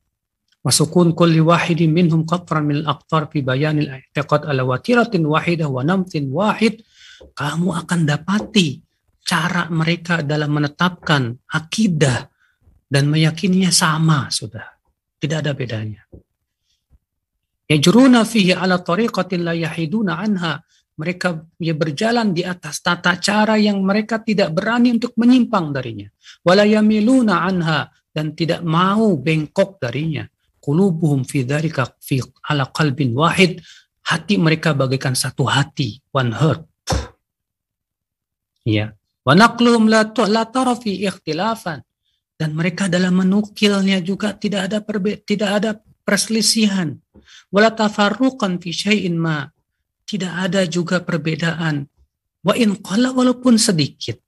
Wasukun kulli wahidin minhum qatran min al-aqtar fi bayanil i'tiqad ala watiratin wahidah wa namtin wahid. Kamu akan dapati cara mereka dalam menetapkan akidah dan meyakininya sama sudah. Tidak ada bedanya. Yajruna fihi ala tariqatin la yahiduna anha mereka ya berjalan di atas tata cara yang mereka tidak berani untuk menyimpang darinya. Walayamiluna anha dan tidak mau bengkok darinya. Qulubuhum fi dzalika fi ala qalbin wahid. Hati mereka bagaikan satu hati, one heart. Ya. Wa naqluhum la la tara fi ikhtilafan. Dan mereka dalam menukilnya juga tidak ada perbe tidak ada perselisihan. Wala tafarruqan fi syai'in ma tidak ada juga perbedaan. Wa in qala walaupun sedikit.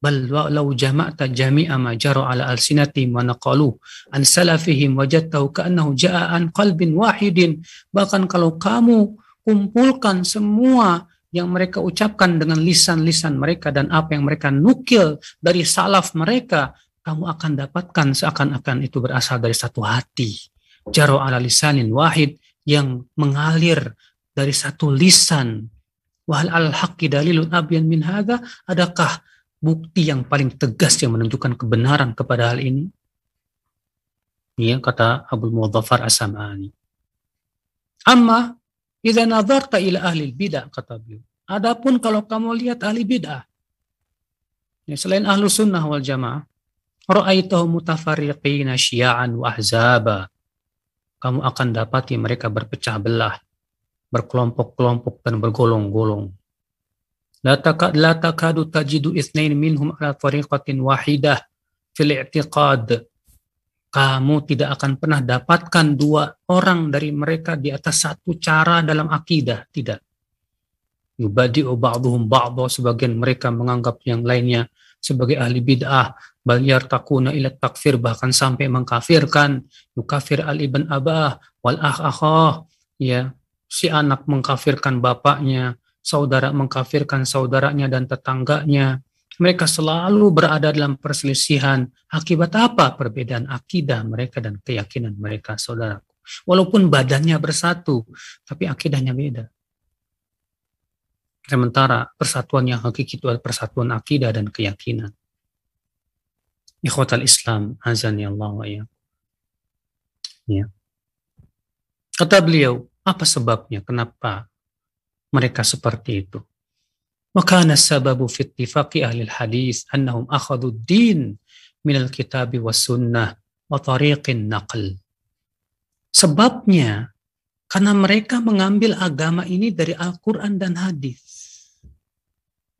Bal walau jama'ta jami'a ma jara ala alsinatihim wa naqalu an salafihim wajadtahu ka'annahu ja'a an qalbin wahidin. Bahkan kalau kamu kumpulkan semua yang mereka ucapkan dengan lisan-lisan mereka dan apa yang mereka nukil dari salaf mereka, kamu akan dapatkan seakan-akan itu berasal dari satu hati. Jaro ala lisanin wahid yang mengalir dari satu lisan. Wahal al haqqi dalilun abyan min hadha, adakah bukti yang paling tegas yang menunjukkan kebenaran kepada hal ini? Ya, kata Abu Mudhaffar As-Sam'ani. Amma idza nazarta ila ahli bidah kata beliau. Adapun kalau kamu lihat ahli bid'ah, ya, selain ahlu sunnah wal jamaah, ra'aitahum mutafarriqina syia'an wa ahzaba. Kamu akan dapati mereka berpecah belah, berkelompok-kelompok dan bergolong-golong. La, takadu tajidu ithnain minhum ala tariqatin wahidah fil i'tiqad. Kamu tidak akan pernah dapatkan dua orang dari mereka di atas satu cara dalam akidah. Tidak yubadi'u ba'duhum ba'dha sebagian mereka menganggap yang lainnya sebagai ahli bid'ah. Bal yartakuna ila takfir bahkan sampai mengkafirkan. Yukafir al ibn abah wal akh akhah. Ya si anak mengkafirkan bapaknya saudara mengkafirkan saudaranya dan tetangganya. Mereka selalu berada dalam perselisihan. Akibat apa? Perbedaan akidah mereka dan keyakinan mereka saudaraku. Walaupun badannya bersatu tapi akidahnya beda Sementara persatuan yang hakiki itu adalah persatuan akidah dan keyakinan. Ikhwatal Islam, azani Allah wa ya. ya. Kata beliau, apa sebabnya? Kenapa mereka seperti itu? Ittifaqi ahli hadis annahum akhadhu din min al-kitab wa sunnah wa tariqin naql. Sebabnya karena mereka mengambil agama ini dari Al-Quran dan hadis.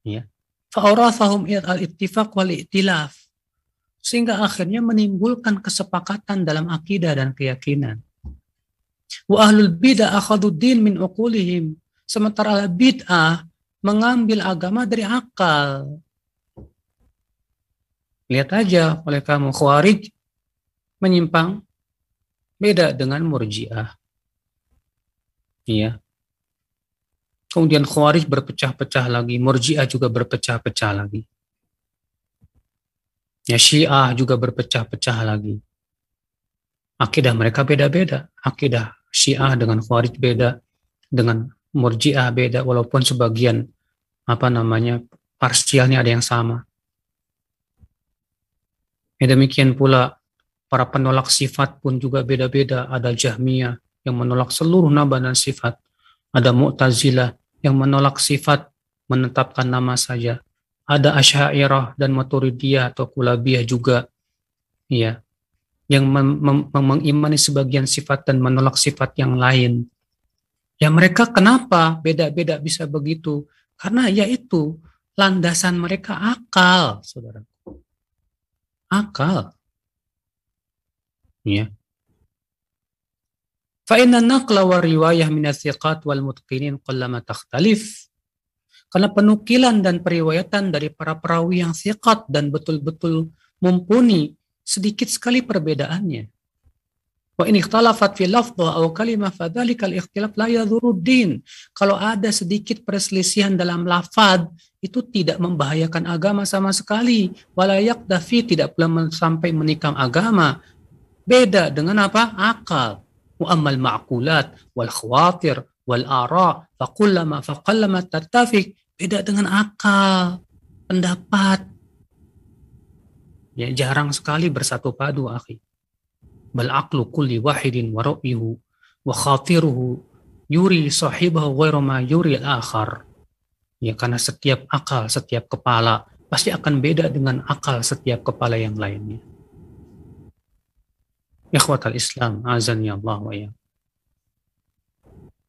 Ya. Fa'orafahum al-ittifaq wal i'tilaf. Sehingga akhirnya menimbulkan kesepakatan dalam akidah dan keyakinan. Wa ahlul bid'ah akhadu din min uqulihim. Sementara bid'ah mengambil agama dari akal. Lihat aja oleh kamu khawarij menyimpang beda dengan murjiah. Iya. Kemudian Khawarij berpecah-pecah lagi, Murji'ah juga berpecah-pecah lagi. Ya Syiah juga berpecah-pecah lagi. Akidah mereka beda-beda. Akidah Syiah dengan Khawarij beda, dengan Murji'ah beda, walaupun sebagian apa namanya parsialnya ada yang sama. Ya, demikian pula para penolak sifat pun juga beda-beda. Ada Jahmiyah, yang menolak seluruh nama dan sifat. Ada Mu'tazilah yang menolak sifat, menetapkan nama saja. Ada Asy'ariyah dan Maturidiyah atau Kulabiyah juga. Ya, yang mengimani sebagian sifat dan menolak sifat yang lain. Ya mereka kenapa beda-beda bisa begitu? Karena yaitu landasan mereka akal, saudara. Akal. Ya. Fa'inna naqla wa riwayah minasiqat wal mutqinin qallama takhtalif. Karena penukilan dan periwayatan dari para perawi yang siqat dan betul-betul mumpuni sedikit sekali perbedaannya. Wa in ikhtalafat fi lafdha aw kalimah fadzalikal ikhtilaf la yadhuruddin. Kalau ada sedikit perselisihan dalam lafaz, itu tidak membahayakan agama sama sekali. Walayak dafi tidak pula sampai menikam agama. Beda dengan apa? Akal. وأما المعقولات والخواطر والآراء فقلما فقلما تتفق beda dengan akal, pendapat. Ya, jarang sekali bersatu padu, akhi. Bal aqlu kulli wahidin wa ra'yuhu wa khatiruhu yuri sahibahu ghairu ma yuri al-akhar. Ya, karena setiap akal, setiap kepala pasti akan beda dengan akal setiap kepala yang lainnya. Ikhwatal Islam, azan ya Allah wa ya.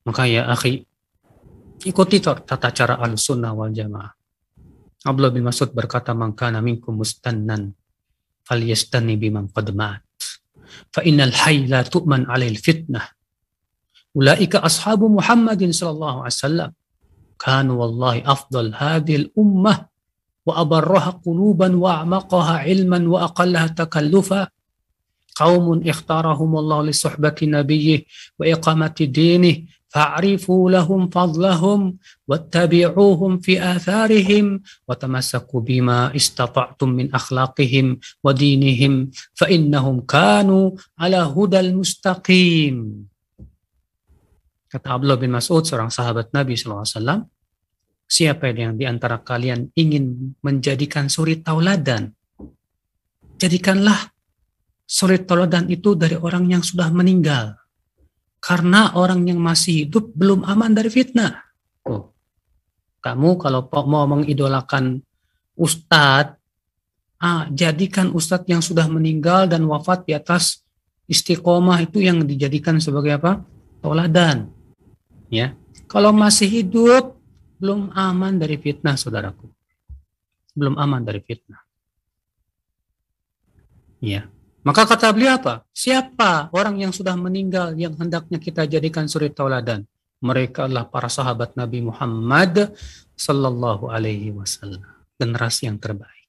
Maka ya akhi, ikuti tata cara al-sunnah wal jamaah. Abdullah bin Mas'ud berkata, "Man kana minkum mustannan falyastanni biman qad mat. Fa innal hayy la tu'man 'alail fitnah." Ulaika ashabu Muhammadin sallallahu alaihi wasallam. Kanu wallahi afdal hadhihi al-ummah wa abarraha quluban wa a'maqaha ilman wa aqallaha takallufa قوم اختارهم الله لصحبة نبيه وإقامة دينه فاعرفوا لهم فضلهم واتبعوهم في آثارهم وتمسكوا بما استطعتم من أخلاقهم ودينهم فإنهم كانوا على هدى المستقيم Kata Abdullah bin Mas'ud, seorang sahabat Nabi SAW, siapa yang di antara kalian ingin menjadikan suri tauladan, jadikanlah suri tauladan itu dari orang yang sudah meninggal. Karena orang yang masih hidup belum aman dari fitnah. Oh. Kamu kalau mau mengidolakan ustadz, ah, jadikan ustadz yang sudah meninggal dan wafat di atas istiqomah itu yang dijadikan sebagai apa? Tauladan. Ya. Kalau masih hidup, belum aman dari fitnah, saudaraku. Belum aman dari fitnah. Ya. Maka kata beliau apa? Siapa orang yang sudah meninggal yang hendaknya kita jadikan suri tauladan? Mereka adalah para sahabat Nabi Muhammad sallallahu alaihi wasallam, generasi yang terbaik.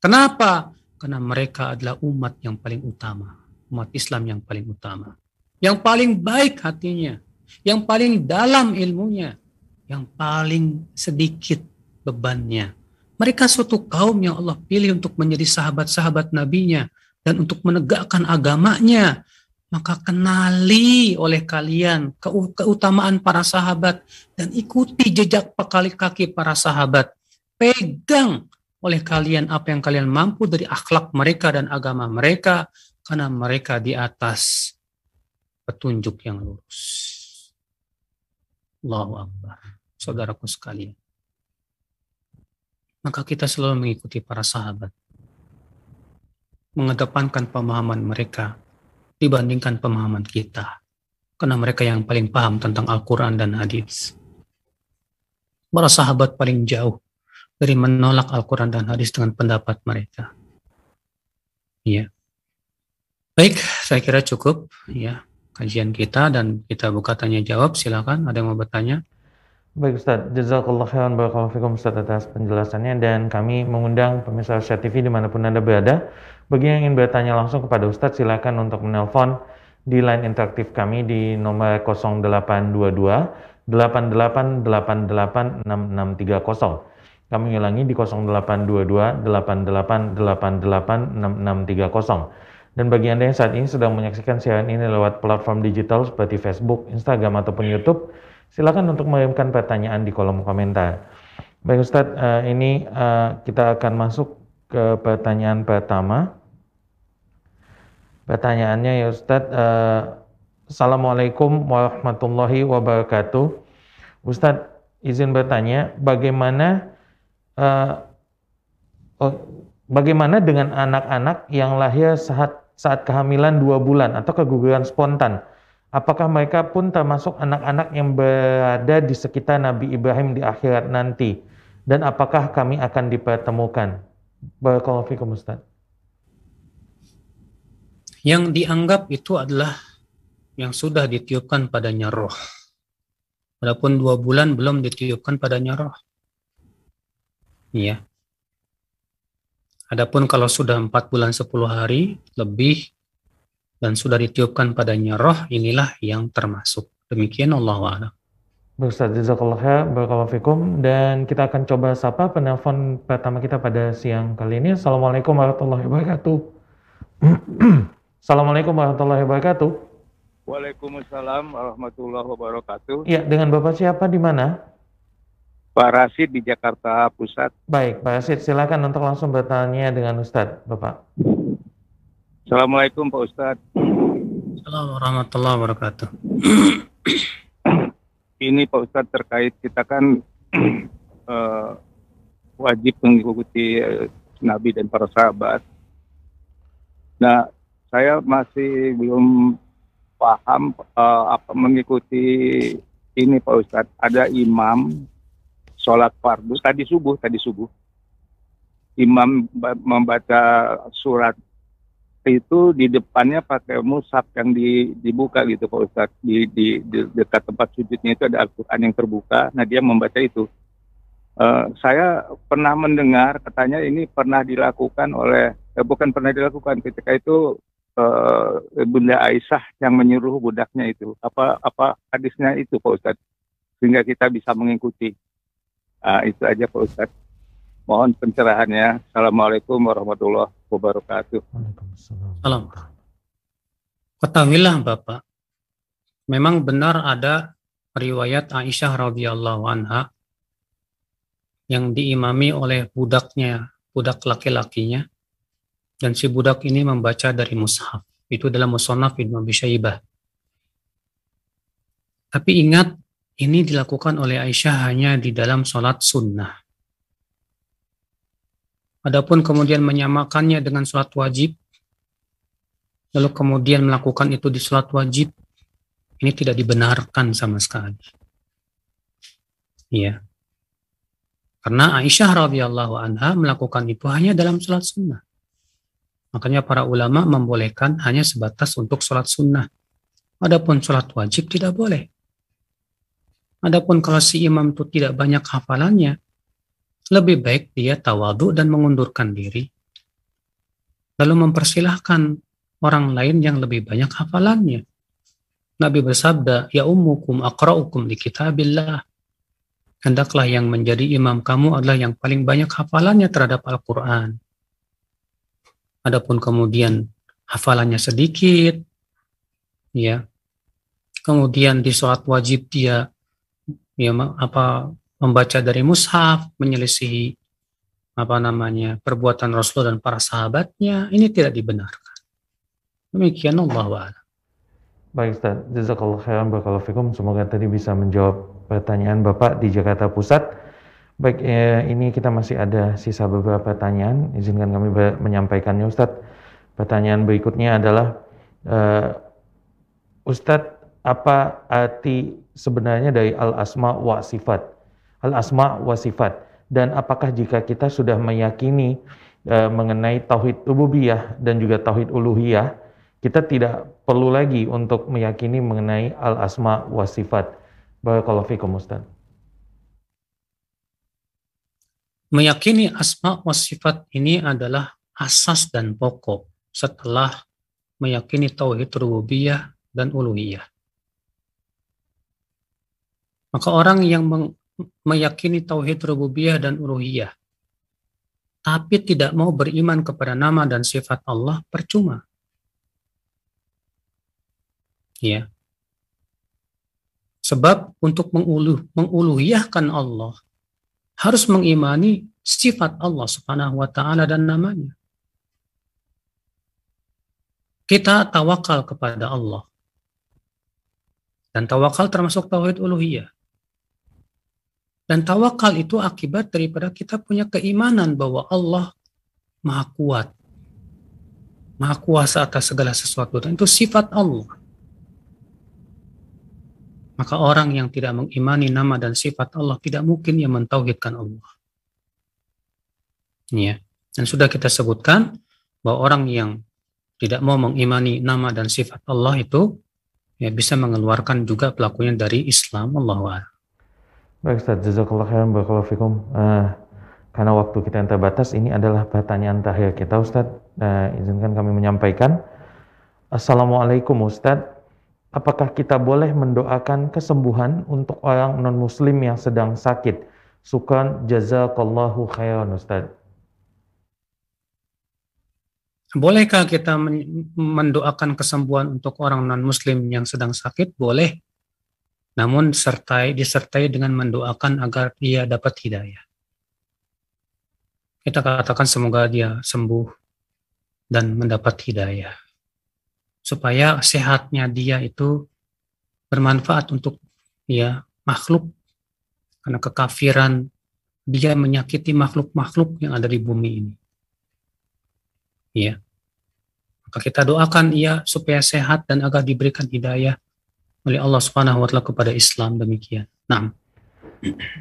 Kenapa? Karena mereka adalah umat yang paling utama, umat Islam yang paling utama, yang paling baik hatinya, yang paling dalam ilmunya, yang paling sedikit bebannya, mereka suatu kaum yang Allah pilih untuk menjadi sahabat-sahabat nabinya dan untuk menegakkan agamanya. Maka kenali oleh kalian keutamaan para sahabat dan ikuti jejak pekali kaki para sahabat. Pegang oleh kalian apa yang kalian mampu dari akhlak mereka dan agama mereka karena mereka di atas petunjuk yang lurus. Allahu Akbar. Saudaraku sekalian maka kita selalu mengikuti para sahabat. Mengedepankan pemahaman mereka dibandingkan pemahaman kita. Karena mereka yang paling paham tentang Al-Quran dan hadis. Para sahabat paling jauh dari menolak Al-Quran dan hadis dengan pendapat mereka. Ya. Baik, saya kira cukup ya kajian kita dan kita buka tanya jawab. Silakan, ada yang mau bertanya? Baik Ustaz, jazakallah khairan barakallahu fikum Ustaz atas penjelasannya dan kami mengundang pemirsa Asia TV di mana pun Anda berada. Bagi yang ingin bertanya langsung kepada Ustaz silakan untuk menelpon di line interaktif kami di nomor 0822 88886630. Kami ulangi di 0822 88886630. Dan bagi Anda yang saat ini sedang menyaksikan siaran ini lewat platform digital seperti Facebook, Instagram ataupun YouTube, Silakan untuk mengirimkan pertanyaan di kolom komentar. Baik Ustadz, uh, ini uh, kita akan masuk ke pertanyaan pertama. Pertanyaannya ya Ustadz, uh, Assalamualaikum warahmatullahi wabarakatuh. Ustadz, izin bertanya, bagaimana uh, oh, bagaimana dengan anak-anak yang lahir saat saat kehamilan dua bulan atau keguguran spontan? Apakah mereka pun termasuk anak-anak yang berada di sekitar Nabi Ibrahim di akhirat nanti? Dan apakah kami akan dipertemukan? Barakallahu Ustaz. Yang dianggap itu adalah yang sudah ditiupkan padanya roh. Walaupun dua bulan belum ditiupkan padanya roh. Iya. Adapun kalau sudah empat bulan sepuluh hari lebih dan sudah ditiupkan padanya roh, inilah yang termasuk. Demikian Allah wa'ala. Ustaz Jazakallah khair, Barakallahu fikum. Dan kita akan coba sapa penelpon pertama kita pada siang kali ini. Assalamualaikum warahmatullahi wabarakatuh. Assalamualaikum warahmatullahi wabarakatuh. Waalaikumsalam warahmatullahi wabarakatuh. Iya, dengan Bapak siapa di mana? Pak Rasid di Jakarta Pusat. Baik, Pak Rasid, silakan untuk langsung bertanya dengan Ustadz, Bapak. Assalamualaikum Pak Ustadz. Assalamualaikum warahmatullahi wabarakatuh. Ini Pak Ustadz terkait kita kan uh, wajib mengikuti uh, Nabi dan para sahabat. Nah, saya masih belum paham uh, apa mengikuti ini Pak Ustadz. Ada imam sholat fardu tadi subuh, tadi subuh. Imam membaca surat itu di depannya pakai musab yang di, dibuka gitu Pak Ustadz di, di, di dekat tempat sujudnya itu ada Al-Quran yang terbuka nah dia membaca itu uh, saya pernah mendengar katanya ini pernah dilakukan oleh eh, bukan pernah dilakukan ketika itu eh, Bunda Aisyah yang menyuruh budaknya itu? Apa apa hadisnya itu Pak Ustadz? Sehingga kita bisa mengikuti. Ah, itu aja Pak Ustadz. Mohon pencerahannya. Assalamualaikum warahmatullahi wabarakatuh. Waalaikumsalam. Salam. Ketahuilah Bapak, memang benar ada riwayat Aisyah radhiyallahu anha yang diimami oleh budaknya, budak laki-lakinya, dan si budak ini membaca dari mushaf. Itu dalam musannaf Ibnu Abi Syaibah. Tapi ingat, ini dilakukan oleh Aisyah hanya di dalam sholat sunnah. Adapun kemudian menyamakannya dengan sholat wajib, lalu kemudian melakukan itu di sholat wajib, ini tidak dibenarkan sama sekali. Iya. Karena Aisyah radhiyallahu anha melakukan itu hanya dalam sholat sunnah. Makanya para ulama membolehkan hanya sebatas untuk sholat sunnah. Adapun sholat wajib tidak boleh. Adapun kalau si imam itu tidak banyak hafalannya, lebih baik dia tawadu dan mengundurkan diri. Lalu mempersilahkan orang lain yang lebih banyak hafalannya. Nabi bersabda, Ya ummukum akra'ukum di kitabillah. Hendaklah yang menjadi imam kamu adalah yang paling banyak hafalannya terhadap Al-Quran. Adapun kemudian hafalannya sedikit, ya, kemudian di sholat wajib dia ya apa membaca dari mushaf, menyelisihi apa namanya perbuatan Rasul dan para sahabatnya, ini tidak dibenarkan. Demikian Allah wa'ala. Baik Ustaz, jazakallah khairan barakallahu fikum. Semoga tadi bisa menjawab pertanyaan Bapak di Jakarta Pusat. Baik, eh, ini kita masih ada sisa beberapa pertanyaan. Izinkan kami menyampaikannya Ustaz. Pertanyaan berikutnya adalah, eh, Ustadz, apa arti sebenarnya dari al-asma wa sifat? Al-asma wa sifat. Dan apakah jika kita sudah meyakini eh, mengenai tauhid rububiyah dan juga tauhid uluhiyah, kita tidak perlu lagi untuk meyakini mengenai al-asma wa sifat. Barakallahu fikum Ustaz. Meyakini asma wa sifat ini adalah asas dan pokok setelah meyakini tauhid rububiyah dan uluhiyah. Maka orang yang meyakini tauhid rububiyah dan uluhiyah tapi tidak mau beriman kepada nama dan sifat Allah percuma. Ya. Sebab untuk menguluh, menguluhiyahkan Allah harus mengimani sifat Allah Subhanahu wa taala dan namanya. Kita tawakal kepada Allah. Dan tawakal termasuk tauhid uluhiyah. Dan tawakal itu akibat daripada kita punya keimanan bahwa Allah Maha Kuat. Maha Kuasa atas segala sesuatu. Dan itu sifat Allah. Maka orang yang tidak mengimani nama dan sifat Allah tidak mungkin yang mentauhidkan Allah. Ya. Dan sudah kita sebutkan bahwa orang yang tidak mau mengimani nama dan sifat Allah itu ya bisa mengeluarkan juga pelakunya dari Islam Allah. Baik Ustaz, jazakallah khairan barakallahu fikum. Uh, karena waktu kita yang terbatas, ini adalah pertanyaan terakhir kita Ustaz. Uh, izinkan kami menyampaikan. Assalamualaikum Ustaz apakah kita boleh mendoakan kesembuhan untuk orang non-muslim yang sedang sakit? Sukan jazakallahu khairan Ustaz. Bolehkah kita mendoakan kesembuhan untuk orang non-muslim yang sedang sakit? Boleh. Namun sertai, disertai dengan mendoakan agar dia dapat hidayah. Kita katakan semoga dia sembuh dan mendapat hidayah supaya sehatnya dia itu bermanfaat untuk ya makhluk karena kekafiran dia menyakiti makhluk-makhluk yang ada di bumi ini. Ya. Maka kita doakan ia supaya sehat dan agar diberikan hidayah oleh Allah Subhanahu wa taala kepada Islam demikian. Nah.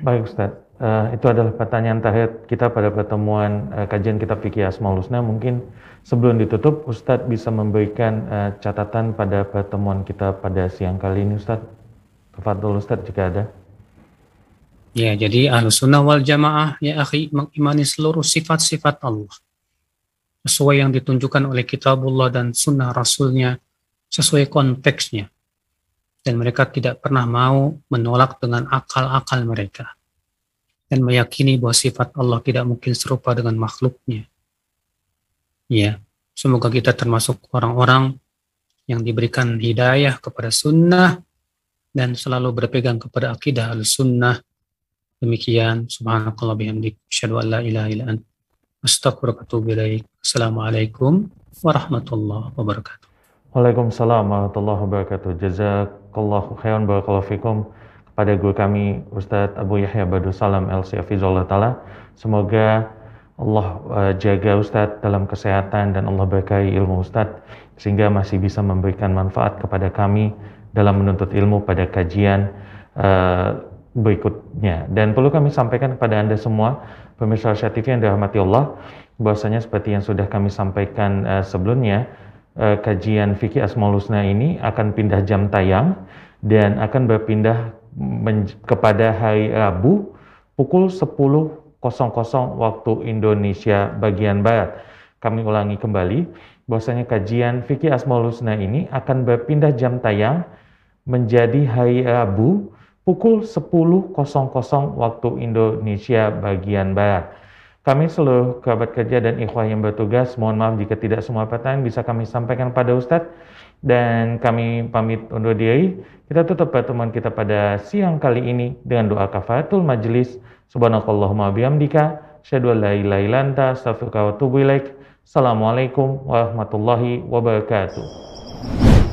Baik Ustaz. Uh, itu adalah pertanyaan terakhir kita pada pertemuan uh, kajian kitab fikih Asmaul Husna. Mungkin sebelum ditutup, Ustadz bisa memberikan uh, catatan pada pertemuan kita pada siang kali ini, Ustadz. Tafadhol Ustadz jika ada. Ya, jadi ahlu sunnah wal jamaah ya akhi mengimani seluruh sifat-sifat Allah. sesuai yang ditunjukkan oleh kitabullah dan sunnah rasulnya sesuai konteksnya dan mereka tidak pernah mau menolak dengan akal-akal mereka dan meyakini bahwa sifat Allah tidak mungkin serupa dengan makhluknya. Ya, semoga kita termasuk orang-orang yang diberikan hidayah kepada sunnah dan selalu berpegang kepada akidah al-sunnah. Demikian, subhanakallah bihamdik, syadu an la ilaha ila ant, astagfirullah Assalamualaikum warahmatullahi wabarakatuh. Waalaikumsalam warahmatullahi wabarakatuh. Jazakallahu khairan barakallahu fikum kepada guru kami Ustadz Abu Yahya Badu Salam Ta'ala. Semoga Allah uh, jaga Ustadz dalam kesehatan dan Allah berkahi ilmu Ustadz sehingga masih bisa memberikan manfaat kepada kami dalam menuntut ilmu pada kajian uh, berikutnya. Dan perlu kami sampaikan kepada Anda semua, pemirsa Asia TV yang dirahmati Allah, bahwasanya seperti yang sudah kami sampaikan uh, sebelumnya, uh, kajian fikih Asmaul Husna ini akan pindah jam tayang dan akan berpindah kepada hari Rabu pukul 10.00 waktu Indonesia bagian Barat. Kami ulangi kembali, bahwasanya kajian fikih Asmaul Husna ini akan berpindah jam tayang menjadi hari Rabu pukul 10.00 waktu Indonesia bagian Barat. Kami seluruh kerabat kerja dan ikhwah yang bertugas, mohon maaf jika tidak semua pertanyaan bisa kami sampaikan pada Ustadz dan kami pamit undur diri. Kita tutup pertemuan kita pada siang kali ini dengan doa kafaratul majlis. Subhanakallahumma bihamdika, syadu la ilaha. Assalamualaikum warahmatullahi wabarakatuh.